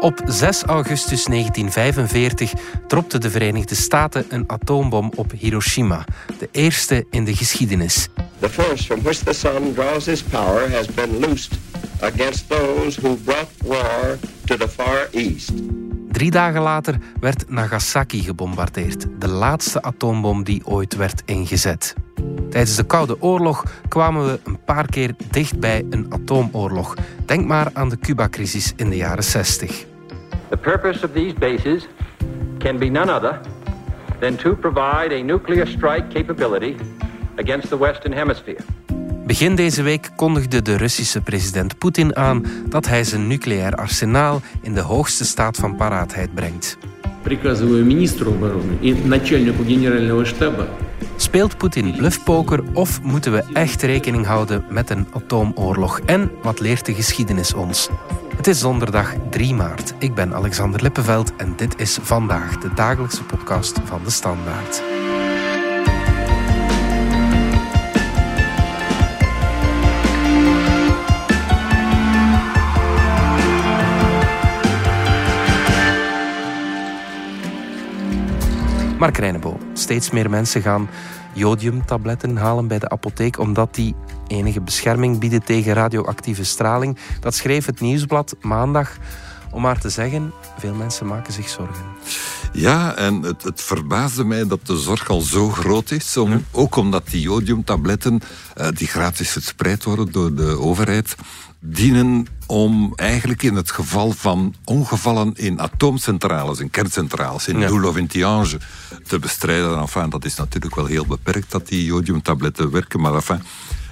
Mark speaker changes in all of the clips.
Speaker 1: Op 6 augustus 1945 dropte de Verenigde Staten een atoombom op Hiroshima, de eerste in de geschiedenis.
Speaker 2: The force from which the sun draws his power has been loosed against those who brought war to the far east.
Speaker 1: Drie dagen later werd Nagasaki gebombardeerd, de laatste atoombom die ooit werd ingezet. Tijdens de Koude Oorlog kwamen we een paar keer dicht bij een atoomoorlog. Denk maar aan de Cuba-crisis in de jaren 60.
Speaker 3: The purpose of these bases can be none other than to provide a nuclear strike capability against the Western Hemisphere.
Speaker 1: Begin deze week kondigde de Russische president Poetin aan dat hij zijn nucleair arsenaal in de hoogste staat van paraatheid brengt.
Speaker 4: Приказываю министру обороны и начальнику генерального штаба
Speaker 1: Speelt Poetin bluffpoker of moeten we echt rekening houden met een atoomoorlog? En wat leert de geschiedenis ons? Het is donderdag 3 maart. Ik ben Alexander Lippenveld en dit is vandaag de dagelijkse podcast van de Standaard. Mark Reinebo, steeds meer mensen gaan jodiumtabletten halen bij de apotheek omdat die enige bescherming bieden tegen radioactieve straling. Dat schreef het nieuwsblad maandag. Om maar te zeggen, veel mensen maken zich zorgen.
Speaker 5: Ja, en het, het verbaasde mij dat de zorg al zo groot is. Om, Ook omdat die jodiumtabletten, uh, die gratis verspreid worden door de overheid, dienen om eigenlijk in het geval van ongevallen in atoomcentrales, in kerncentrales, in ja. Doel of in Tiange, te bestrijden. Enfin, dat is natuurlijk wel heel beperkt dat die jodiumtabletten werken, maar enfin...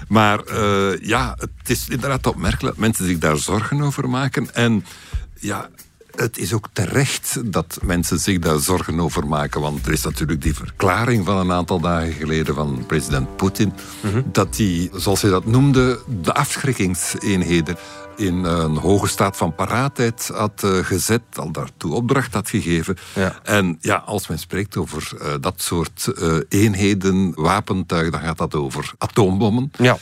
Speaker 5: Maar uh, ja, het is inderdaad opmerkelijk dat mensen zich daar zorgen over maken. En ja, het is ook terecht dat mensen zich daar zorgen over maken. Want er is natuurlijk die verklaring van een aantal dagen geleden van president Poetin. Mm -hmm. Dat hij, zoals hij dat noemde, de afschrikkingseenheden in een hoge staat van paraatheid had uh, gezet, al daartoe opdracht had gegeven. Ja. En ja, als men spreekt over uh, dat soort uh, eenheden, wapentuig, dan gaat dat over atoombommen.
Speaker 1: Ja.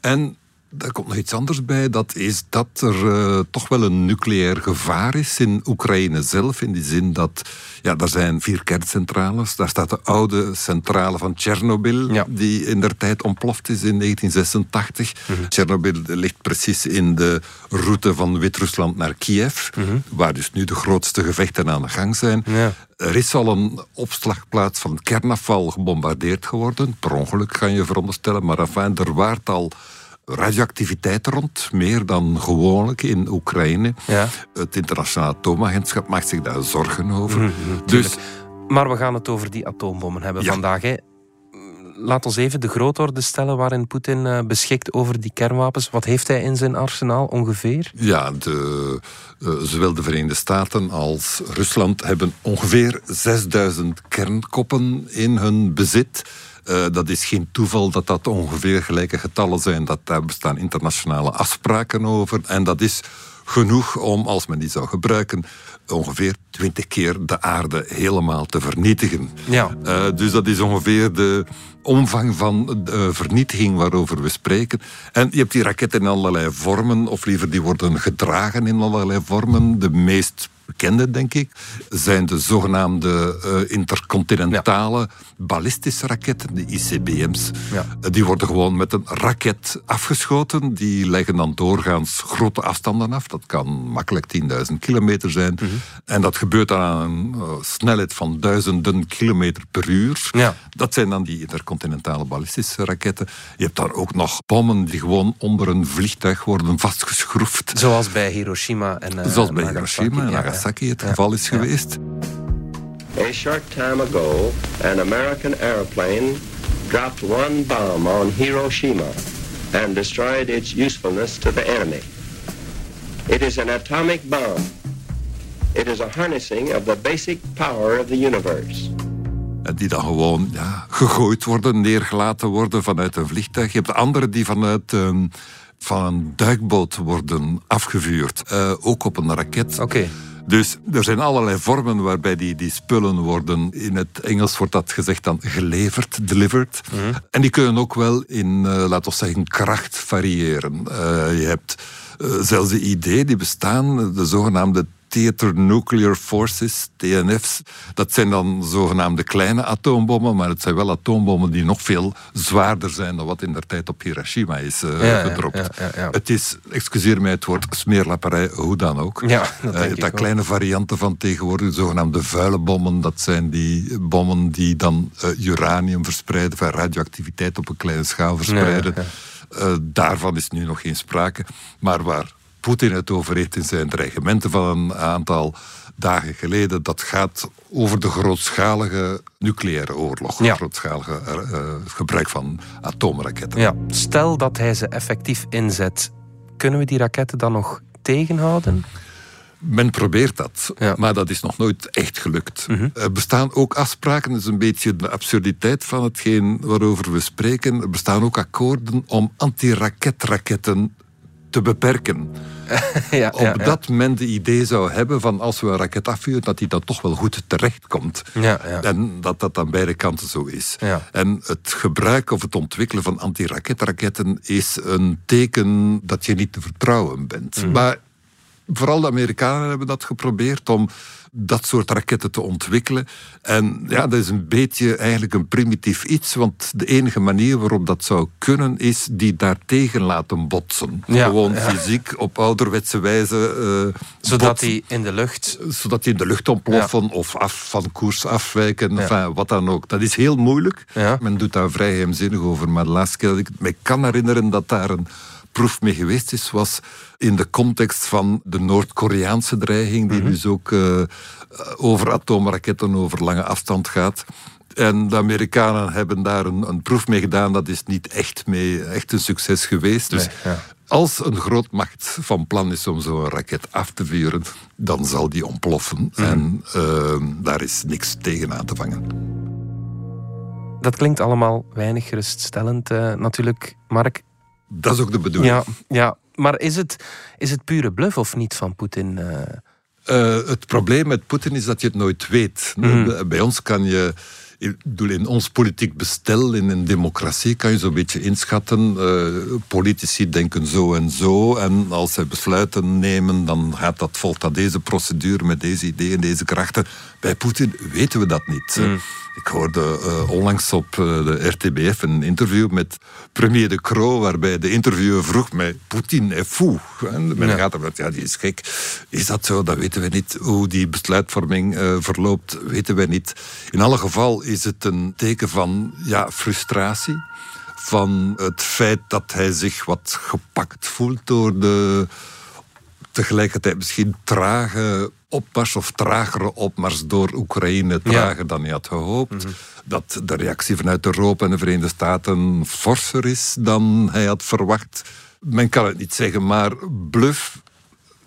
Speaker 5: En er komt nog iets anders bij. Dat is dat er uh, toch wel een nucleair gevaar is in Oekraïne zelf. In die zin dat, ja, daar zijn vier kerncentrales. Daar staat de oude centrale van Tsjernobyl, ja. die in der tijd ontploft is in 1986. Mm -hmm. Tsjernobyl ligt precies in de route van Wit-Rusland naar Kiev, mm -hmm. waar dus nu de grootste gevechten aan de gang zijn.
Speaker 1: Ja.
Speaker 5: Er is al een opslagplaats van kernafval gebombardeerd geworden. Per ongeluk kan je veronderstellen, maar enfin, er waart al radioactiviteit rond, meer dan gewoonlijk in Oekraïne.
Speaker 1: Ja.
Speaker 5: Het internationale atoomagentschap maakt zich daar zorgen over.
Speaker 1: Mm -hmm,
Speaker 5: dus,
Speaker 1: maar we gaan het over die atoombommen hebben
Speaker 5: ja.
Speaker 1: vandaag. Hè. Laat ons even de grootorde stellen waarin Poetin uh, beschikt over die kernwapens. Wat heeft hij in zijn arsenaal ongeveer?
Speaker 5: Ja, de, uh, zowel de Verenigde Staten als Rusland hebben ongeveer 6000 kernkoppen in hun bezit. Uh, dat is geen toeval dat dat ongeveer gelijke getallen zijn. Dat, daar bestaan internationale afspraken over. En dat is genoeg om, als men die zou gebruiken, ongeveer twintig keer de aarde helemaal te vernietigen.
Speaker 1: Ja.
Speaker 5: Uh, dus dat is ongeveer de omvang van de vernietiging waarover we spreken. En je hebt die raketten in allerlei vormen, of liever die worden gedragen in allerlei vormen. De meest bekende, denk ik, zijn de zogenaamde uh, intercontinentale ja. ballistische raketten, de ICBM's.
Speaker 1: Ja.
Speaker 5: Uh, die worden gewoon met een raket afgeschoten. Die leggen dan doorgaans grote afstanden af. Dat kan makkelijk 10.000 kilometer zijn.
Speaker 1: Mhm.
Speaker 5: En dat gebeurt dan aan een snelheid van duizenden kilometer per uur.
Speaker 1: Ja.
Speaker 5: Dat zijn dan die intercontinentale ballistische raketten. Je hebt daar ook nog bommen die gewoon onder een vliegtuig worden vastgeschroefd.
Speaker 1: Zoals bij Hiroshima en uh,
Speaker 5: Zoals bij
Speaker 1: Nagasaki.
Speaker 5: Hiroshima en. Nagasaki het
Speaker 1: Ja.
Speaker 5: geval is
Speaker 1: Ja.
Speaker 5: geweest.
Speaker 2: A short time ago, an American airplane dropped one bomb on Hiroshima and destroyed its usefulness to the enemy. It is an atomic bomb. It is a harnessing of the basic power of the universe.
Speaker 5: En die dan gewoon ja, gegooid worden, neergelaten worden vanuit een vliegtuig. Je hebt andere die vanuit um, van een duikboot worden afgevuurd. Uh, ook op een raket.
Speaker 1: Oké.
Speaker 5: Dus er zijn allerlei vormen waarbij die, die spullen worden. In het Engels wordt dat gezegd dan geleverd, delivered.
Speaker 1: Mhm.
Speaker 5: En die kunnen ook wel in, uh, laten we zeggen, kracht variëren. Uh, je hebt zelfs de idee, die bestaan, de zogenaamde Theater Nuclear Forces, TNF's. Dat zijn dan zogenaamde kleine atoombommen, maar het zijn wel atoombommen die nog veel zwaarder zijn dan wat in der tijd op Hiroshima is uh, gedropt. Ja, ja, het is, excuseer mij het woord, smeerlapperij, hoe dan ook.
Speaker 1: Ja, dat, uh,
Speaker 5: dat kleine varianten van tegenwoordig, zogenaamde vuile bommen, dat zijn die bommen die dan uh, uranium verspreiden, van radioactiviteit op een kleine schaal verspreiden. daarvan is nu nog geen sprake. Maar waar Poetin het over heeft in zijn dreigementen van een aantal dagen geleden. Dat gaat over de grootschalige nucleaire oorlog. Ja. Grootschalige uh, gebruik van atoomraketten.
Speaker 1: Ja. Stel dat hij ze effectief inzet. Kunnen we die raketten dan nog tegenhouden?
Speaker 5: Men probeert dat, maar dat is nog nooit echt gelukt. Mhm. Er bestaan ook afspraken, dat is een beetje de absurditeit van hetgeen waarover we spreken. Er bestaan ook akkoorden om antiraketraketten te beperken. ja, Op ja, dat men de idee zou hebben van als we een raket afvuren, dat die dan toch wel goed terechtkomt. Ja, en dat dat aan beide kanten zo is. En het gebruik of het ontwikkelen van antiraketraketten is een teken dat je niet te vertrouwen bent. Mhm. Maar vooral de Amerikanen hebben dat geprobeerd om dat soort raketten te ontwikkelen. En ja, dat is een beetje eigenlijk een primitief iets, want de enige manier waarop dat zou kunnen is die daartegen laten botsen. Gewoon fysiek op ouderwetse wijze.
Speaker 1: Uh, zodat die in de lucht.
Speaker 5: Zodat die in de lucht ontploffen of af, van koers afwijken, enfin, wat dan ook. Dat is heel moeilijk. Men doet daar vrij heimzinnig over. Maar de laatste keer dat ik me kan herinneren dat daar een proef mee geweest is, was in de context van de Noord-Koreaanse dreiging, die mhm. dus ook uh, over atoomraketten over lange afstand gaat. En de Amerikanen hebben daar een, een, proef mee gedaan. Dat is niet echt, mee, echt een succes geweest. Dus als een grootmacht van plan is om zo'n raket af te vuren, dan zal die ontploffen. Mhm. En uh, daar is niks tegen aan te vangen.
Speaker 1: Dat klinkt allemaal weinig geruststellend, uh, natuurlijk, Mark.
Speaker 5: Dat is ook de bedoeling.
Speaker 1: Ja, ja. maar is het, is het pure bluff of niet van Poetin? Uh...
Speaker 5: Uh, het probleem met Poetin is dat je het nooit weet. Mm. Bij ons kan je in ons politiek bestel, in een democratie, kan je zo'n beetje inschatten. Uh, politici denken zo en zo. En als zij besluiten nemen, dan gaat dat, volgt dat deze procedure met deze ideeën, deze krachten. Bij Poetin weten we dat niet. Mm. Ik hoorde uh, onlangs op uh, de RTBF een interview met premier De Croo, waarbij de interviewer vroeg mij, Poetin est fou. En men ja. gaat eruit, ja, die is gek. Is dat zo? Dat weten we niet. Hoe die besluitvorming uh, verloopt, weten we niet. In alle geval is het een teken van ja, frustratie. Van het feit dat hij zich wat gepakt voelt door de tegelijkertijd misschien trage opmars of tragere opmars door Oekraïne trager dan hij had gehoopt. Mhm. Dat de reactie vanuit Europa en de Verenigde Staten forser is dan hij had verwacht. Men kan het niet zeggen, maar bluff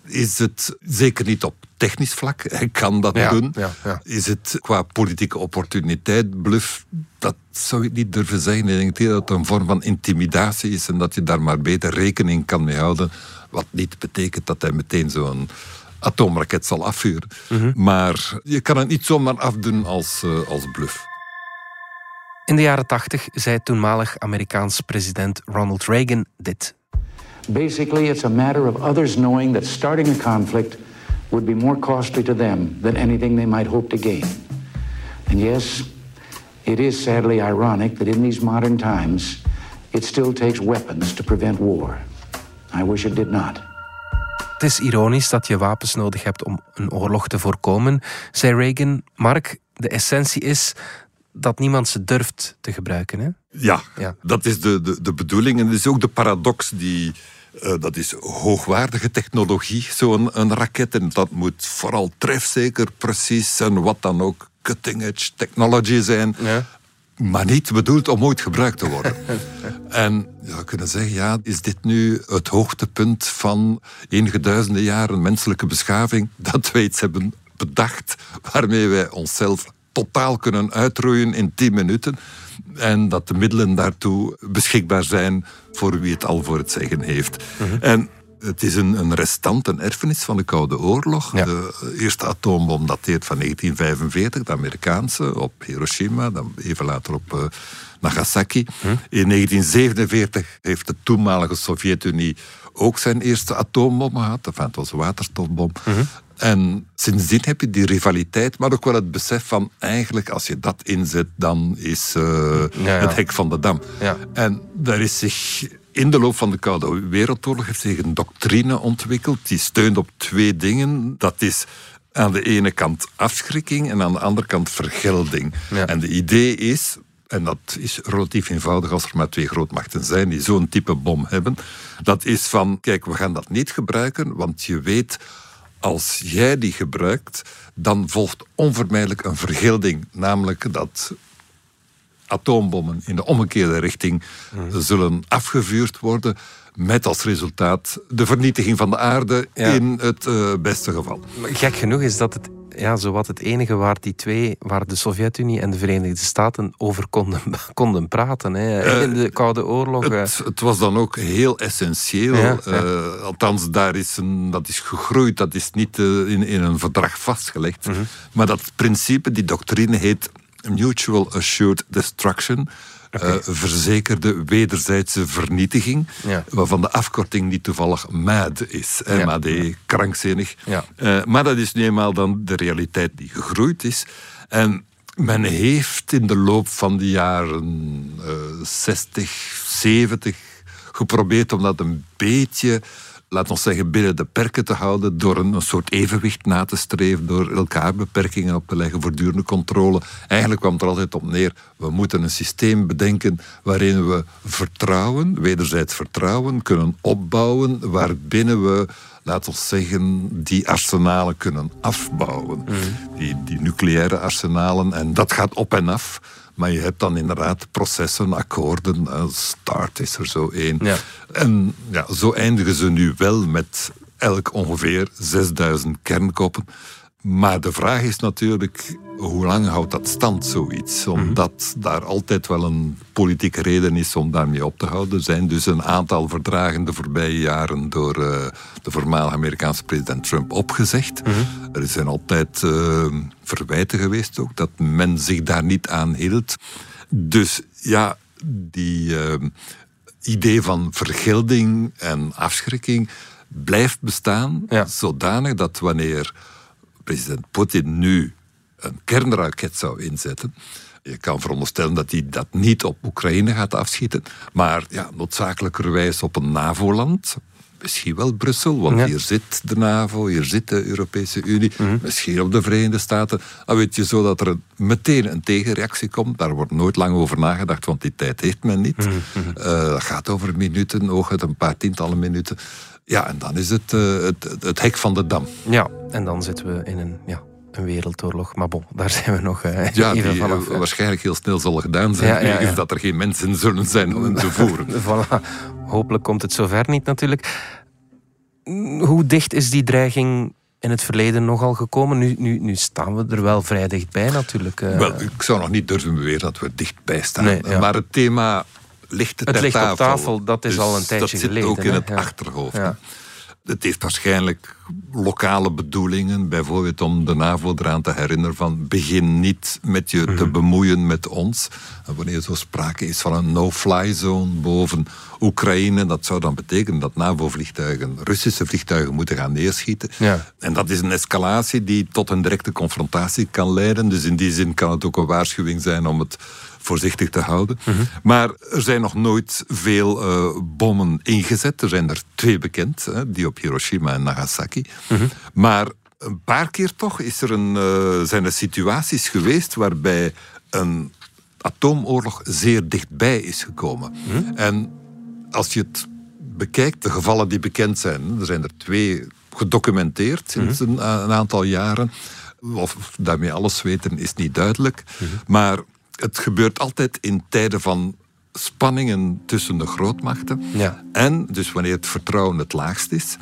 Speaker 5: is het zeker niet op technisch vlak. Hij kan dat doen. Ja, ja. Is het qua politieke opportuniteit bluff? Dat zou ik niet durven zeggen. Ik denk dat het een vorm van intimidatie is en dat je daar maar beter rekening kan mee houden. Wat niet betekent dat hij meteen zo'n atoomraket zal afvuren. Mhm. Maar je kan het niet zomaar afdoen als, uh, als bluff.
Speaker 1: In de jaren 80 zei toenmalig Amerikaans president Ronald Reagan dit.
Speaker 6: Basically, it's a matter of others knowing that starting a conflict would be more costly to them than anything they might hope to gain. And yes, it is sadly ironic that in these modern times, it still takes weapons to prevent war. I wish it did not.
Speaker 1: Het is ironisch dat je wapens nodig hebt om een oorlog te voorkomen, zei Reagan. Mark, de essentie is dat niemand ze durft te gebruiken. Hè?
Speaker 5: Ja, ja, dat is de, de, de bedoeling. En dat is ook de paradox die. Uh, dat is hoogwaardige technologie, zo'n een raket. En dat moet vooral trefzeker, precies en wat dan ook cutting edge technology zijn. Ja maar niet bedoeld om ooit gebruikt te worden. en ja, we kunnen zeggen, ja, is dit nu het hoogtepunt van enige duizenden jaren menselijke beschaving, dat wij iets hebben bedacht waarmee wij onszelf totaal kunnen uitroeien in tien minuten en dat de middelen daartoe beschikbaar zijn voor wie het al voor het zeggen heeft. Mhm. En het is een, een restant, een erfenis van de Koude Oorlog. De eerste atoombom dateert van 1945, de Amerikaanse, op Hiroshima, dan even later op uh, Nagasaki. Hm. In 1947 heeft de toenmalige Sovjet-Unie ook zijn eerste atoombom gehad. Enfin, het was een waterstofbom. En sindsdien heb je die rivaliteit, maar ook wel het besef van eigenlijk als je dat inzet, dan is uh, ja, ja. het hek van de dam.
Speaker 1: Ja.
Speaker 5: En daar is zich in de loop van de Koude Wereldoorlog heeft zich een doctrine ontwikkeld die steunt op twee dingen. Dat is aan de ene kant afschrikking en aan de andere kant vergelding. En de idee is, en dat is relatief eenvoudig als er maar twee grootmachten zijn die zo'n type bom hebben, dat is van, kijk, we gaan dat niet gebruiken, want je weet, als jij die gebruikt, dan volgt onvermijdelijk een vergelding, namelijk dat atoombommen in de omgekeerde richting zullen afgevuurd worden. Met als resultaat de vernietiging van de aarde
Speaker 1: Ja.
Speaker 5: in het eh, beste geval.
Speaker 1: Maar Gek genoeg is dat het ja, zowat het enige waar die twee, waar de Sovjet-Unie en de Verenigde Staten over konden, konden praten. Hè. In de Koude Oorlog. eh,
Speaker 5: Het, het was dan ook heel essentieel.
Speaker 1: Ja, ja.
Speaker 5: eh, althans, daar is een, dat is gegroeid. Dat is niet eh, in, in een verdrag vastgelegd.
Speaker 1: Mhm.
Speaker 5: Maar dat principe, die doctrine heet Mutual Assured Destruction. Eh, verzekerde wederzijdse vernietiging,
Speaker 1: Ja.
Speaker 5: waarvan de afkorting niet toevallig MAD is.
Speaker 1: Ja.
Speaker 5: MAD, krankzinnig.
Speaker 1: Ja.
Speaker 5: Eh, maar dat is nu eenmaal dan de realiteit die gegroeid is. En men heeft in de loop van de jaren eh 60, 70 geprobeerd om dat een beetje, laten we zeggen, binnen de perken te houden. Door een, een soort evenwicht na te streven, door elkaar beperkingen op te leggen, voortdurende controle. Eigenlijk kwam het er altijd op neer, we moeten een systeem bedenken waarin we vertrouwen, wederzijds vertrouwen, kunnen opbouwen, waarbinnen we laten we zeggen, die arsenalen kunnen afbouwen. Die, die nucleaire arsenalen. En dat gaat op en af. Maar je hebt dan inderdaad processen, akkoorden. eh, START is er zo één.
Speaker 1: Ja.
Speaker 5: En ja, zo eindigen ze nu wel met elk ongeveer 6000 kernkoppen. Maar de vraag is natuurlijk, hoe lang houdt dat stand, zoiets? Omdat daar altijd wel een politieke reden is om daarmee op te houden. Er zijn dus een aantal verdragen de voorbije jaren door eh, de voormalige Amerikaanse president Trump opgezegd. Er zijn altijd eh, verwijten geweest ook dat men zich daar niet aan hield. Dus ja, die eh, idee van vergelding en afschrikking blijft bestaan,
Speaker 1: Ja.
Speaker 5: zodanig dat wanneer president Poetin nu een kernraket zou inzetten. Je kan veronderstellen dat hij dat niet op Oekraïne gaat afschieten, maar ja, noodzakelijkerwijs op een NAVO-land. Misschien wel Brussel, want
Speaker 1: Ja.
Speaker 5: hier zit de NAVO, hier zit de Europese Unie, misschien op de Verenigde Staten. Dan weet je zo dat er meteen een tegenreactie komt. Daar wordt nooit lang over nagedacht, want die tijd heeft men niet. Dat gaat over minuten, hooguit een paar tientallen minuten. Ja, en dan is het eh, het, het, het hek van de dam.
Speaker 1: ja, en dan zitten we in een, ja, een wereldoorlog. Maar bon, daar zijn we nog eh,
Speaker 5: Ja,
Speaker 1: even
Speaker 5: die
Speaker 1: vanaf.
Speaker 5: eh,
Speaker 1: hè.
Speaker 5: waarschijnlijk heel snel zal gedaan zijn.
Speaker 1: Ja,
Speaker 5: dat er geen mensen zullen zijn om te voeren.
Speaker 1: Voilà. Hopelijk komt het zover niet natuurlijk. Hoe dicht is die dreiging in het verleden nogal gekomen? Nu, nu, nu staan we er wel vrij dichtbij natuurlijk. eh.
Speaker 5: Wel, ik zou nog niet durven beweren dat we dichtbij staan.
Speaker 1: Nee, ja.
Speaker 5: Maar het thema ligt
Speaker 1: Het
Speaker 5: ter
Speaker 1: ligt op
Speaker 5: tafel.
Speaker 1: tafel, dat is
Speaker 5: Dus
Speaker 1: al een tijdje
Speaker 5: dat zit
Speaker 1: geleden,
Speaker 5: ook in het
Speaker 1: Ja.
Speaker 5: achterhoofd.
Speaker 1: Ja.
Speaker 5: Het heeft waarschijnlijk lokale bedoelingen, bijvoorbeeld om de NAVO eraan te herinneren van begin niet met je
Speaker 1: Mhm.
Speaker 5: te bemoeien met ons. En wanneer zo sprake is van een no-fly zone boven Oekraïne, dat zou dan betekenen dat NAVO-vliegtuigen, Russische vliegtuigen moeten gaan neerschieten.
Speaker 1: Ja.
Speaker 5: En dat is een escalatie die tot een directe confrontatie kan leiden. Dus in die zin kan het ook een waarschuwing zijn om het voorzichtig te houden. Maar er zijn nog nooit veel eh, bommen ingezet. Er zijn er twee bekend, hè, die op Hiroshima en Nagasaki. Maar een paar keer toch is er een, eh, zijn er situaties geweest waarbij een atoomoorlog zeer dichtbij is gekomen. En als je het bekijkt, de gevallen die bekend zijn, er zijn er twee gedocumenteerd sinds een, een aantal jaren. Of daarmee alles weten is niet duidelijk. Maar het gebeurt altijd in tijden van spanningen tussen de grootmachten.
Speaker 1: Ja.
Speaker 5: En dus wanneer het vertrouwen het laagst is.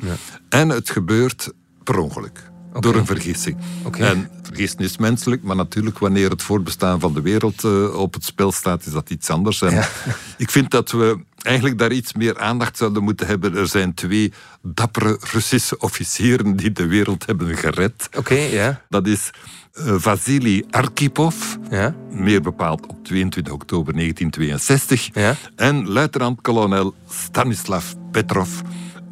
Speaker 5: En het gebeurt per ongeluk. Door een vergissing.
Speaker 1: Oké.
Speaker 5: En vergissen is menselijk, maar natuurlijk wanneer het voortbestaan van de wereld eh, op het spel staat, is dat iets anders. En
Speaker 1: Ja.
Speaker 5: ik vind dat we eigenlijk daar iets meer aandacht zouden moeten hebben. Er zijn twee dappere Russische officieren die de wereld hebben gered.
Speaker 1: Oké, ja.
Speaker 5: Dat is eh, Vasily Arkhipov, meer bepaald op 22 oktober 1962.
Speaker 1: Ja.
Speaker 5: En luitenant-kolonel Stanislav Petrov,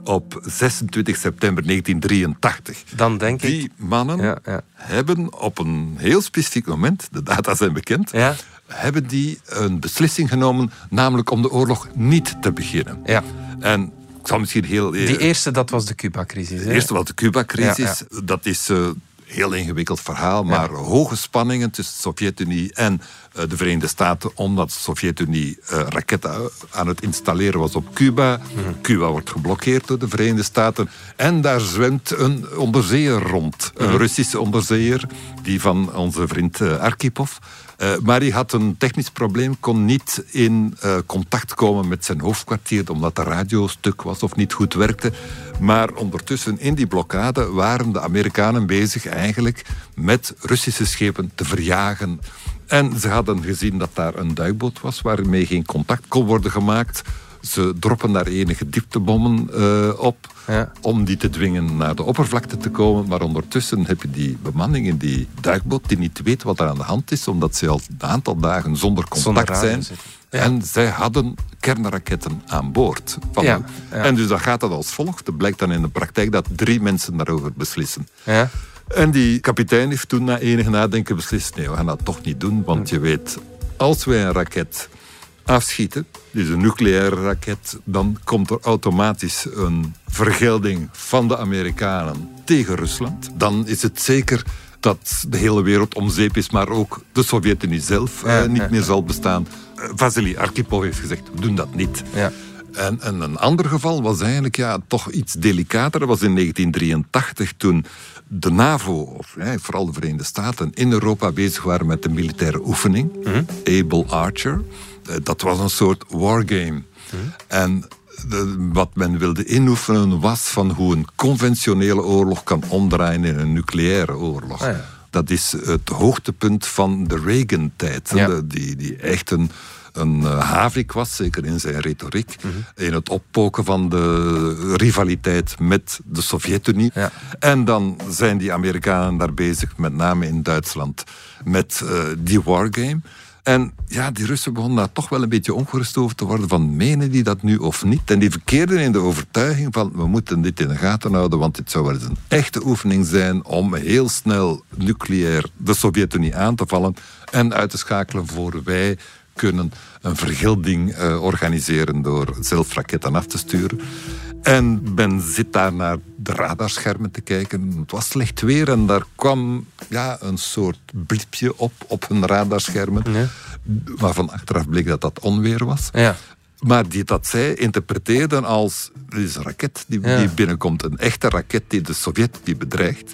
Speaker 5: op 26 september 1983.
Speaker 1: Dan denk ik...
Speaker 5: Die mannen
Speaker 1: Ja, ja.
Speaker 5: hebben op een heel specifiek moment, de data zijn bekend,
Speaker 1: Ja.
Speaker 5: Hebben die een beslissing genomen, namelijk om de oorlog niet te beginnen.
Speaker 1: Ja.
Speaker 5: En ik zal misschien heel...
Speaker 1: Die eerste, dat was de Cuba-crisis.
Speaker 5: De eerste was de Cuba-crisis.
Speaker 1: Ja,
Speaker 5: Dat is een heel ingewikkeld verhaal, maar hoge spanningen tussen de Sovjet-Unie en eh, de Verenigde Staten, omdat de Sovjet-Unie eh, raketten aan het installeren was op Cuba.
Speaker 1: Mhm.
Speaker 5: Cuba wordt geblokkeerd door de Verenigde Staten. En daar zwemt een onderzeeër rond.
Speaker 1: Mhm.
Speaker 5: Een Russische onderzeeër, die van onze vriend eh, Eh, maar die had een technisch probleem, kon niet in eh, contact komen met zijn hoofdkwartier, omdat de radio stuk was of niet goed werkte. Maar ondertussen in die blokkade waren de Amerikanen bezig eigenlijk met Russische schepen te verjagen. En ze hadden gezien dat daar een duikboot was waarmee geen contact kon worden gemaakt. Ze droppen daar enige dieptebommen eh, op
Speaker 1: Ja.
Speaker 5: om die te dwingen naar de oppervlakte te komen. Maar ondertussen heb je die bemanning in die duikboot die niet weet wat er aan de hand is, omdat ze al een aantal dagen zonder contact
Speaker 1: Zonder
Speaker 5: zijn.
Speaker 1: Ja.
Speaker 5: En zij hadden kernraketten aan boord. Van
Speaker 1: Ja,
Speaker 5: de-
Speaker 1: ja.
Speaker 5: En dus dat gaat dat als volgt. Het blijkt dan in de praktijk dat drie mensen daarover beslissen.
Speaker 1: Ja.
Speaker 5: En die kapitein heeft toen na enige nadenken beslist... nee, we gaan dat toch niet doen, want je weet... als wij een raket afschieten, dus een nucleaire raket... dan komt er automatisch een vergelding van de Amerikanen tegen Rusland. Dan is het zeker dat de hele wereld om zeep is... maar ook de Sovjet-Unie zelf eh, niet
Speaker 1: ja,
Speaker 5: meer zal bestaan. Eh, Vasily Arkhipov heeft gezegd, we doen dat niet.
Speaker 1: Ja.
Speaker 5: En, en een ander geval was eigenlijk ja, toch iets delicater. Dat was in 1983 toen de NAVO, of ja, vooral de Verenigde Staten, in Europa bezig waren met een militaire oefening. Able Archer. Eh, Dat was een soort wargame. En de- wat men wilde inoefenen was van hoe een conventionele oorlog kan omdraaien in een nucleaire oorlog.
Speaker 1: Ah, ja.
Speaker 5: Dat is het hoogtepunt van de Reagan-tijd.
Speaker 1: Ja.
Speaker 5: Die, die echt een, een eh, havik was, zeker in zijn retoriek.
Speaker 1: Mhm.
Speaker 5: In het oppoken van de rivaliteit met de Sovjet-Unie.
Speaker 1: Ja.
Speaker 5: En dan zijn die Amerikanen daar bezig, met name in Duitsland, met eh, die wargame. En ja, die Russen begonnen daar toch wel een beetje ongerust over te worden van menen die dat nu of niet? En die verkeerden in de overtuiging van we moeten dit in de gaten houden, want dit zou wel eens een echte oefening zijn om heel snel nucleair de Sovjet-Unie aan te vallen en uit te schakelen voor wij kunnen een vergelding eh, organiseren door zelf raketten af te sturen. En men zit daar naar de radarschermen te kijken. Het was slecht weer en daar kwam ja, een soort blipje op op hun radarschermen. Waarvan achteraf bleek dat dat onweer was.
Speaker 1: Ja.
Speaker 5: Maar die dat zij interpreteerden als is een raket die,
Speaker 1: Ja.
Speaker 5: die binnenkomt. Een echte raket die de Sovjet die bedreigt.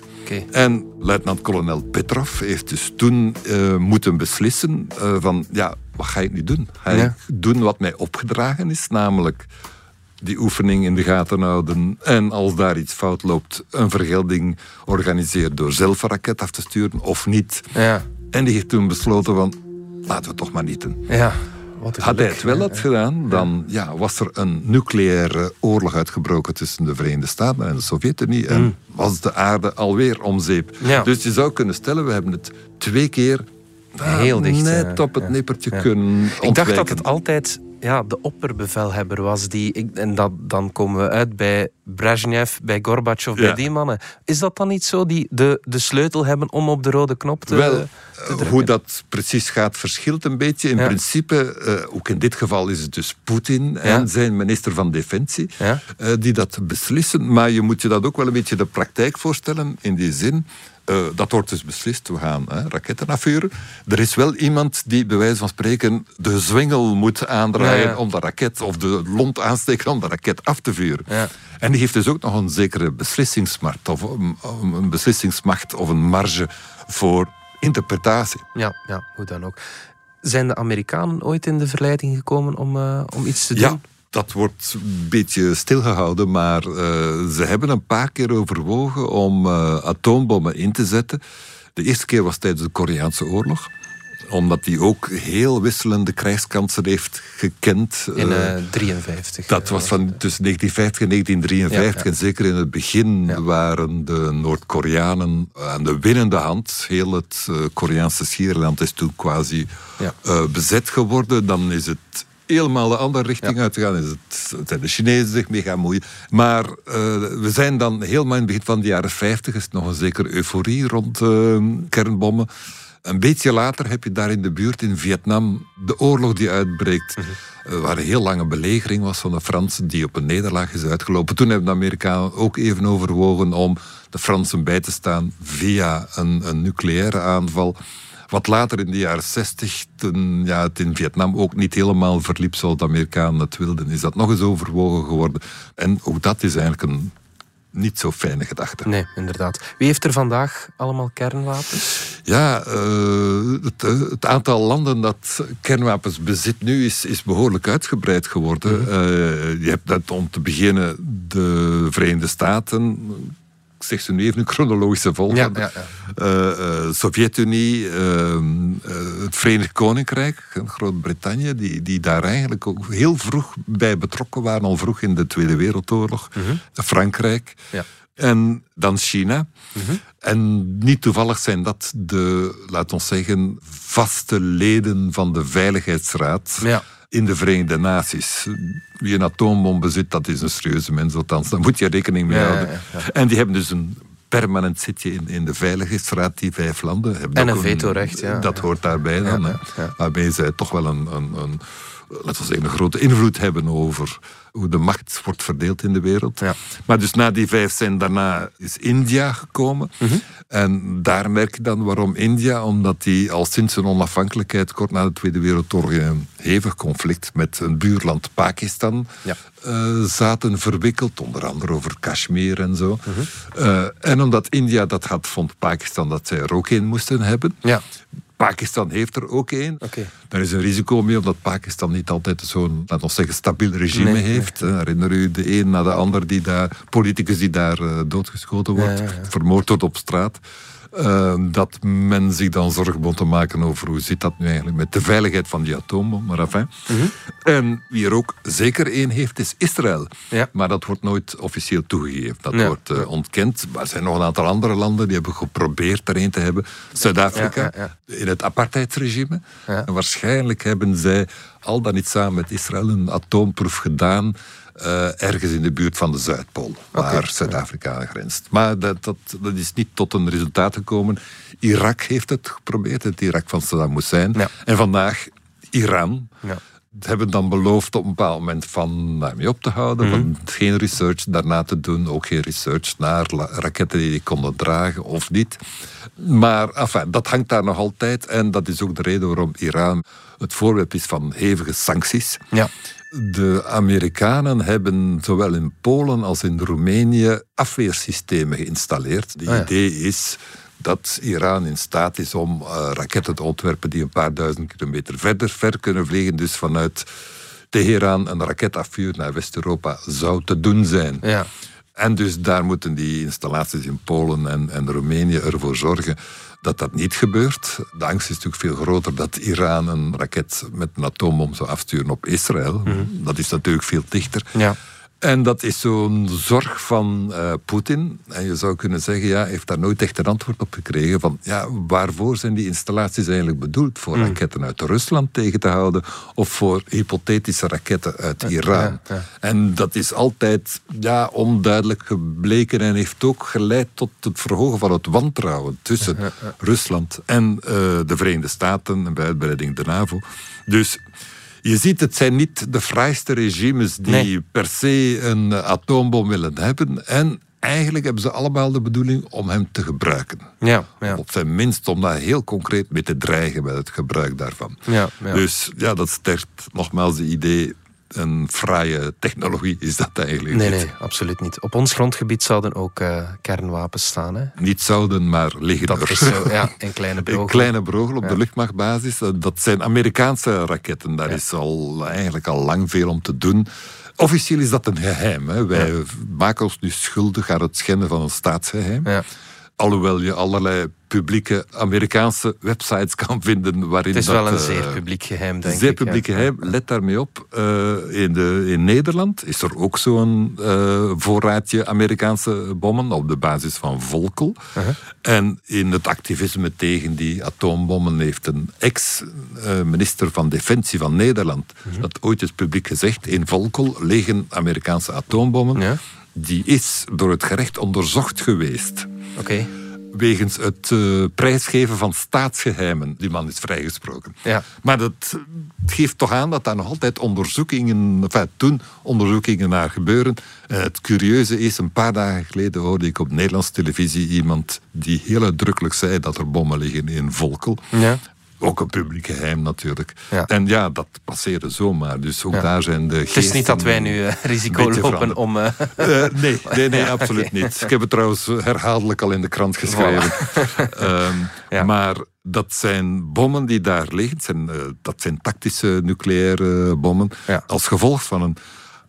Speaker 5: En luitenant-kolonel Petrov heeft dus toen eh, moeten beslissen eh, van ja, wat ga ik nu doen? Ga
Speaker 1: Ja.
Speaker 5: ik doen wat mij opgedragen is, namelijk die oefening in de gaten houden en als daar iets fout loopt, een vergelding organiseren door zelf een raket af te sturen of niet.
Speaker 1: Ja.
Speaker 5: En die heeft toen besloten van laten we het toch maar niet doen.
Speaker 1: Ja. Wat
Speaker 5: Had hij het wel had gedaan, dan ja, was er een nucleaire oorlog uitgebroken tussen de Verenigde Staten en de Sovjet-Unie. En was de aarde alweer om zeep.
Speaker 1: Mm. Ja.
Speaker 5: Dus je zou kunnen stellen, we hebben het twee keer
Speaker 1: Heel dicht,
Speaker 5: net op het nippertje kunnen
Speaker 1: Ik dacht dat het altijd ja, de opperbevelhebber was. Die, en dat, dan komen we uit bij Brezhnev, bij Gorbachev, bij die mannen. Is dat dan niet zo, die de, de sleutel hebben om op de rode knop te,
Speaker 5: Wel,
Speaker 1: te
Speaker 5: hoe dat precies gaat verschilt een beetje. In
Speaker 1: Ja.
Speaker 5: principe, eh, ook in dit geval is het dus Poetin en zijn minister van Defensie eh, die dat beslissen. Maar je moet je dat ook wel een beetje de praktijk voorstellen in die zin. eh, dat wordt dus beslist, we gaan hè, raketten afvuren. Er is wel iemand die bij wijze van spreken de zwengel moet aandraaien
Speaker 1: Ja, ja.
Speaker 5: om de raket, of de lont aansteken om de raket af te vuren.
Speaker 1: Ja.
Speaker 5: En die heeft dus ook nog een zekere beslissingsmacht, of een, een beslissingsmacht of een marge voor interpretatie.
Speaker 1: Ja, ja, hoe dan ook. Zijn de Amerikanen ooit in de verleiding gekomen om, eh, om iets te doen?
Speaker 5: Ja, dat wordt een beetje stilgehouden, maar eh, ze hebben een paar keer overwogen om eh, atoombommen in te zetten. De eerste keer was tijdens de Koreaanse oorlog omdat hij ook heel wisselende krijgskansen heeft gekend.
Speaker 1: In
Speaker 5: Eh,
Speaker 1: eh 53.
Speaker 5: dat was van tussen 1950 en 1953.
Speaker 1: Ja, ja.
Speaker 5: En zeker in het begin
Speaker 1: Ja.
Speaker 5: waren de Noord-Koreanen aan de winnende hand. Heel het eh, Koreaanse schiereiland is toen quasi eh, bezet geworden. Dan is het helemaal de andere richting uit te gaan, is het, zijn de Chinezen zich mee gaan moeien. Maar eh, we zijn dan helemaal in het begin van de jaren 50 is nog een zekere euforie rond uh, kernbommen. Een beetje later heb je daar in de buurt in Vietnam de oorlog die uitbreekt. Uh, waar een heel lange belegering was van de Fransen, die op een nederlaag is uitgelopen. Toen hebben de Amerikanen ook even overwogen om de Fransen bij te staan via een, een nucleaire aanval. Wat later in de jaren 60, toen ja, het in Vietnam ook niet helemaal verliep zoals de Amerikanen het wilden, is dat nog eens overwogen geworden. En ook dat is eigenlijk een niet zo fijne gedachte.
Speaker 1: Nee, inderdaad. Wie heeft er vandaag allemaal kernwapens?
Speaker 5: Ja, uh, het, uh, het, aantal landen dat kernwapens bezit nu is, is behoorlijk uitgebreid geworden. Mm -hmm. uh, je hebt dat om te beginnen de Verenigde Staten, ik zeg ze nu even een chronologische volgorde. Ja, ja, ja. uh, uh, Sovjet-Unie, uh, het Verenigd Koninkrijk, Groot-Brittannië, die, die daar eigenlijk ook heel vroeg bij betrokken waren, al vroeg in de Tweede Wereldoorlog. -hmm. Frankrijk. En dan China. -hmm. En niet toevallig zijn dat de, laten we zeggen, vaste leden van de Veiligheidsraad in de Verenigde Naties. Wie een atoombom bezit, dat is een serieuze mens, althans. Daar moet je rekening mee houden. Ja, ja. En die hebben dus een permanent zitje in, in de Veiligheidsraad, die vijf landen. Hebben
Speaker 1: en een vetorecht, ja.
Speaker 5: Dat hoort daarbij dan. Waarbij zij toch wel een, een, een, laten we zeggen, een grote invloed hebben over hoe de macht wordt verdeeld in de wereld. Ja. Maar dus na die vijf zijn daarna is India gekomen. Mm -hmm. En daar merk je dan waarom India, omdat die al sinds zijn onafhankelijkheid, kort na de Tweede Wereldoorlog, een hevig conflict met een buurland Pakistan ja. uh, zaten verwikkeld, onder andere over Kashmir en zo. Mm -hmm. uh, en omdat India dat had, vond Pakistan dat zij er ook een moesten hebben. Ja. Pakistan heeft er ook één. Okay. Daar is een risico mee, omdat Pakistan niet altijd zo'n, laten we zeggen, stabiel regime nee, heeft. Nee. Herinner u de een na de ander, die daar, politicus die daar uh, doodgeschoten wordt, ja, ja, ja. vermoord wordt op straat. Uh, dat men zich dan zorgen moet te maken over hoe zit dat nu eigenlijk met de veiligheid van die atoombom. Maar enfin. Mm -hmm. En wie er ook zeker één heeft, is Israël. Ja. Maar dat wordt nooit officieel toegegeven. Dat ja. wordt uh, ontkend. Maar er zijn nog een aantal andere landen die hebben geprobeerd er een te hebben. Zuid-Afrika, ja, in het apartheidsregime. En waarschijnlijk hebben zij al dan niet samen met Israël een atoomproef gedaan. Uh, ergens in de buurt van de Zuidpool, waar okay. Zuid-Afrika aan grenst. Maar dat, dat, dat, is niet tot een resultaat gekomen. Irak heeft het geprobeerd, het Irak van Saddam Hussein. Ja. En vandaag Iran. Ja. Hebben dan beloofd op een bepaald moment van daarmee op te houden, mm -hmm. van geen research daarna te doen, ook geen research naar raketten die die konden dragen of niet. Maar enfin, dat hangt daar nog altijd en dat is ook de reden waarom Iran het voorwerp is van hevige sancties. Ja. De Amerikanen hebben zowel in Polen als in Roemenië afweersystemen geïnstalleerd. Oh ja. idee is dat Iran in staat is om uh, raketten te ontwerpen die een paar duizend kilometer verder ver kunnen vliegen. Dus vanuit Teheran een raketafvuur naar West-Europa zou te doen zijn. Ja. En dus daar moeten die installaties in Polen en, en Roemenië ervoor zorgen dat dat niet gebeurt. De angst is natuurlijk veel groter dat Iran een raket met een atoombom zou afsturen op Israël. Mm -hmm. Dat is natuurlijk veel dichter. Ja. En dat is zo'n zorg van uh, Poetin. En je zou kunnen zeggen, ja, heeft daar nooit echt een antwoord op gekregen. Van, ja, waarvoor zijn die installaties eigenlijk bedoeld? Voor mm. raketten uit Rusland tegen te houden? Of voor hypothetische raketten uit ja, Iran? Ja, ja. En dat is altijd ja, onduidelijk gebleken. En heeft ook geleid tot het verhogen van het wantrouwen tussen Rusland en uh, de Verenigde Staten. En bij uitbreiding de NAVO. Dus je ziet, het zijn niet de fraaiste regimes die nee. per se een atoombom willen hebben. En eigenlijk hebben ze allemaal de bedoeling om hem te gebruiken. Ja, ja. Op zijn minst om daar heel concreet mee te dreigen met het gebruik daarvan. Ja, ja. Dus ja, dat sterkt nogmaals het idee een fraaie technologie is dat eigenlijk
Speaker 1: nee,
Speaker 5: niet.
Speaker 1: Nee, absoluut niet. Op ons grondgebied zouden ook uh, kernwapens staan. Hè?
Speaker 5: Niet zouden, maar liggen
Speaker 1: dat
Speaker 5: er.
Speaker 1: Is zo, ja, in kleine brogel.
Speaker 5: In kleine brogel op ja. de luchtmachtbasis. Dat zijn Amerikaanse raketten. Daar ja. is al, eigenlijk al lang veel om te doen. Officieel is dat een geheim. Hè. Wij maken ons nu schuldig aan het schenden van een staatsgeheim. Alhoewel je allerlei publieke Amerikaanse websites kan vinden waarin
Speaker 1: Het is
Speaker 5: dat,
Speaker 1: wel een
Speaker 5: eh,
Speaker 1: zeer publiek geheim, denk
Speaker 5: Zeer
Speaker 1: ik. ja.
Speaker 5: publiek geheim. Let daarmee op. Eh, in, de, in Nederland is er ook zo'n eh, voorraadje Amerikaanse bommen op de basis van Volkel.
Speaker 1: Uh-huh.
Speaker 5: En in het activisme tegen die atoombommen heeft een ex-minister van Defensie van Nederland
Speaker 1: Uh-huh.
Speaker 5: dat ooit eens publiek gezegd: in Volkel liggen Amerikaanse atoombommen.
Speaker 1: Ja.
Speaker 5: Die is door het gerecht onderzocht geweest
Speaker 1: Oké.
Speaker 5: wegens het eh, prijsgeven van staatsgeheimen. Die man is vrijgesproken.
Speaker 1: Ja.
Speaker 5: Maar dat geeft toch aan dat daar nog altijd onderzoekingen, enfin, toen onderzoekingen naar gebeuren. En het curieuze is, een paar dagen geleden hoorde ik op Nederlandse televisie iemand die heel uitdrukkelijk zei dat er bommen liggen in Volkel.
Speaker 1: Ja.
Speaker 5: Ook een publiek geheim natuurlijk.
Speaker 1: Ja.
Speaker 5: En ja, dat passeerde zomaar. Dus ook
Speaker 1: Ja.
Speaker 5: daar zijn de
Speaker 1: Het is niet dat wij nu eh, risico lopen om... eh,
Speaker 5: Eh, nee, nee, nee, absoluut niet. Ik heb het trouwens herhaaldelijk al in de krant geschreven. Ehm. Maar dat zijn bommen die daar liggen. Het Zijn, dat zijn tactische nucleaire bommen. Als gevolg van een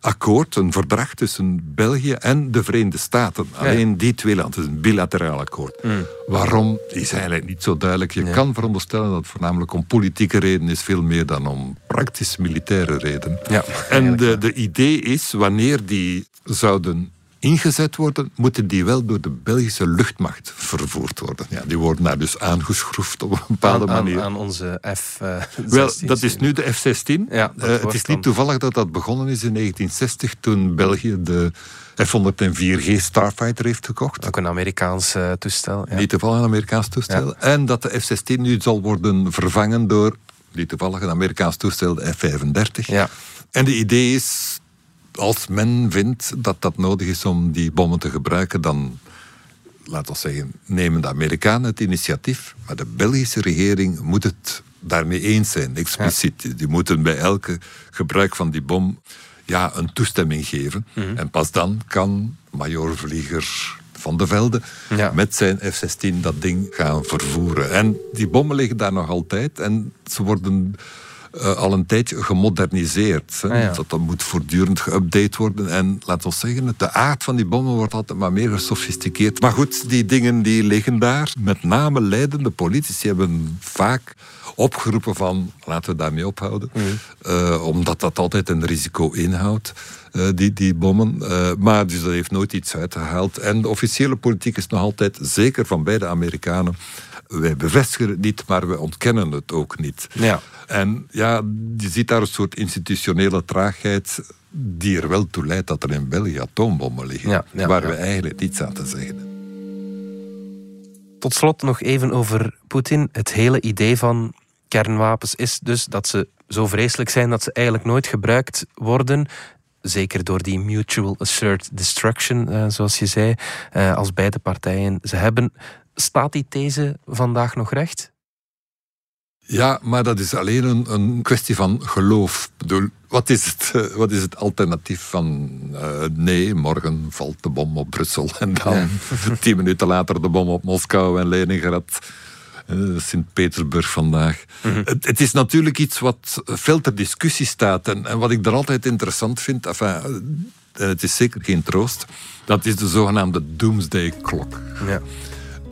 Speaker 5: akkoord, een verdrag tussen België en de Verenigde Staten. Alleen die twee landen. Het is een bilateraal akkoord.
Speaker 1: Mm.
Speaker 5: Waarom is eigenlijk niet zo duidelijk. Je kan veronderstellen dat het voornamelijk om politieke redenen is, veel meer dan om praktisch militaire redenen.
Speaker 1: Ja,
Speaker 5: en de, de idee is, wanneer die zouden ingezet worden, moeten die wel door de Belgische luchtmacht vervoerd worden. Ja, die worden daar dus aangeschroefd op een bepaalde
Speaker 1: aan,
Speaker 5: manier.
Speaker 1: aan onze F. eh,
Speaker 5: Wel,
Speaker 1: 16.
Speaker 5: dat is nu de F-16.
Speaker 1: Ja,
Speaker 5: Eh, het is
Speaker 1: dan-
Speaker 5: niet toevallig dat dat begonnen is in 1960, toen België de F-104G Starfighter heeft gekocht.
Speaker 1: Ook een Amerikaans eh, toestel. Ja.
Speaker 5: Niet toevallig een Amerikaans toestel. En dat de F-16 nu zal worden vervangen door, niet toevallig, een Amerikaans toestel, de F-35.
Speaker 1: Ja.
Speaker 5: En de idee is, als men vindt dat dat nodig is om die bommen te gebruiken, dan, laten we zeggen, nemen de Amerikanen het initiatief. Maar de Belgische regering moet het daarmee eens zijn, expliciet. Die moeten bij elke gebruik van die bom ja, een toestemming geven.
Speaker 1: Mhm.
Speaker 5: En pas dan kan majorvlieger Van de Velde
Speaker 1: Ja.
Speaker 5: met zijn F-16 dat ding gaan vervoeren. En die bommen liggen daar nog altijd en ze worden eh, al een tijdje gemoderniseerd. Hè.
Speaker 1: Ah, ja.
Speaker 5: Dat, dat moet voortdurend geüpdate worden. En laten we zeggen, de aard van die bommen wordt altijd maar meer gesofisticeerd. Maar goed, die dingen die liggen daar. Met name leidende politici hebben vaak opgeroepen van laten we daarmee ophouden.
Speaker 1: Mhm.
Speaker 5: Eh, omdat dat altijd een risico inhoudt, eh, die, die bommen. Maar dus dat heeft nooit iets uitgehaald. En de officiële politiek is nog altijd, zeker van beide Amerikanen, wij bevestigen het niet, maar we ontkennen het ook niet.
Speaker 1: Ja.
Speaker 5: En ja, je ziet daar een soort institutionele traagheid die er wel toe leidt dat er in België atoombommen liggen,
Speaker 1: Ja, ja,
Speaker 5: waar we eigenlijk niets aan te zeggen hebben.
Speaker 1: Tot slot nog even over Poetin. Het hele idee van kernwapens is dus dat ze zo vreselijk zijn dat ze eigenlijk nooit gebruikt worden. Zeker door die mutual assured destruction, eh, zoals je zei, eh, als beide partijen ze hebben. Staat die these vandaag nog recht?
Speaker 5: Ja, maar dat is alleen een, een kwestie van geloof. Ik bedoel, wat, is het, eh, wat is het alternatief van eh, nee, morgen valt de bom op Brussel en dan tien minuten later de bom op Moskou en Leningrad. eh, Sint-Petersburg vandaag. het, het is natuurlijk iets wat veel ter discussie staat. En, en wat ik er altijd interessant vind, enfin, en het is zeker geen troost, dat is de zogenaamde Doomsday Clock.
Speaker 1: Ja.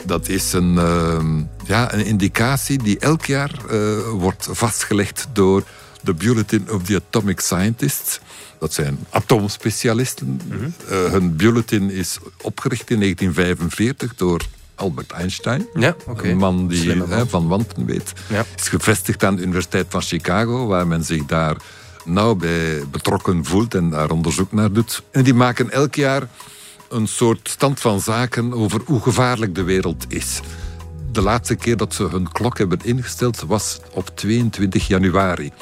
Speaker 5: Dat is een, ehm, ja, een indicatie die elk jaar eh, wordt vastgelegd door de Bulletin of the Atomic Scientists. Dat zijn atoomspecialisten. Eh, hun bulletin is opgericht in 1945 door Albert Einstein.
Speaker 1: Ja.
Speaker 5: Een man die hè, van wanten weet.
Speaker 1: Ja.
Speaker 5: Is gevestigd aan de Universiteit van Chicago, waar men zich daar nauw bij betrokken voelt en daar onderzoek naar doet. En die maken elk jaar een soort stand van zaken over hoe gevaarlijk de wereld is. De laatste keer dat ze hun klok hebben ingesteld was op 22 januari.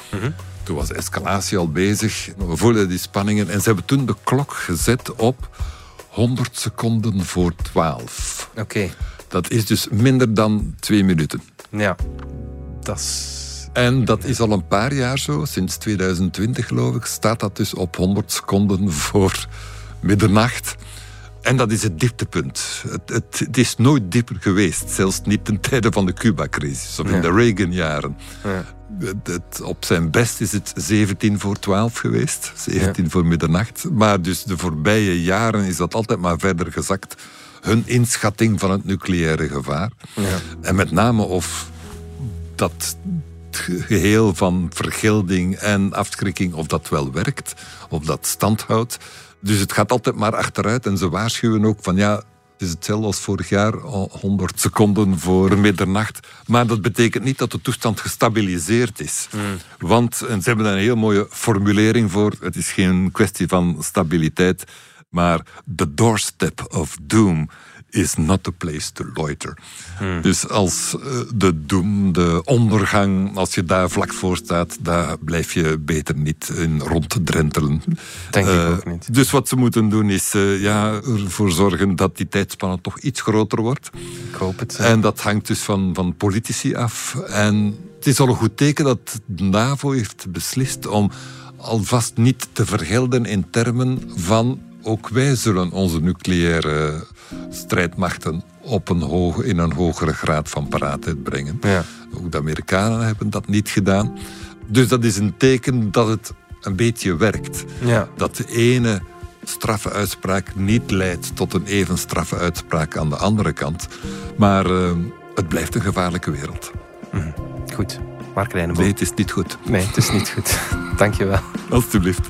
Speaker 5: Toen was de escalatie al bezig. We voelden die spanningen. En ze hebben toen de klok gezet op 100 seconden voor 12.
Speaker 1: Oké,
Speaker 5: Dat is dus minder dan twee minuten.
Speaker 1: ja. Dat is...
Speaker 5: En dat is al een paar jaar zo. Sinds 2020 geloof ik staat dat dus op 100 seconden voor middernacht. En dat is het dieptepunt. Het, het, het is nooit dieper geweest. Zelfs niet ten tijde van de Cuba-crisis of in de Reagan-jaren.
Speaker 1: Ja.
Speaker 5: Op zijn best is het 17 voor 12 geweest. 17 voor middernacht. Maar dus de voorbije jaren is dat altijd maar verder gezakt. hun inschatting van het nucleaire gevaar.
Speaker 1: Ja.
Speaker 5: En met name of dat geheel van vergelding en afschrikking, of dat wel werkt, of dat stand houdt. Dus het gaat altijd maar achteruit. En ze waarschuwen ook van ja, het is hetzelfde als vorig jaar, 100 seconden voor middernacht. Maar dat betekent niet dat de toestand gestabiliseerd is. Want, en ze hebben daar een heel mooie formulering voor, het is geen kwestie van stabiliteit, maar the doorstep of doom is not the place to loiter.
Speaker 1: Hmm.
Speaker 5: Dus als uh, de doem, de ondergang, als je daar vlak voor staat, daar blijf je beter niet in ronddrentelen.
Speaker 1: Denk uh, ik ook niet.
Speaker 5: Dus wat ze moeten doen is uh, ja, ervoor zorgen dat die tijdspanne toch iets groter wordt.
Speaker 1: Ik hoop het.
Speaker 5: En dat hangt dus van, van politici af. En het is al een goed teken dat de NAVO heeft beslist om alvast niet te vergelden in termen van ook wij zullen onze nucleaire strijdmachten op een hoge, in een hogere graad van paraatheid brengen.
Speaker 1: Ja.
Speaker 5: Ook de Amerikanen hebben dat niet gedaan. Dus dat is een teken dat het een beetje werkt.
Speaker 1: Ja.
Speaker 5: Dat de ene straffe uitspraak niet leidt tot een even straffe uitspraak aan de andere kant. Maar uh, het blijft een gevaarlijke wereld.
Speaker 1: Mm. Goed. Mark Reineboom.
Speaker 5: Nee, het is niet goed.
Speaker 1: Nee, het is niet goed. Dank je wel.
Speaker 5: Alsjeblieft.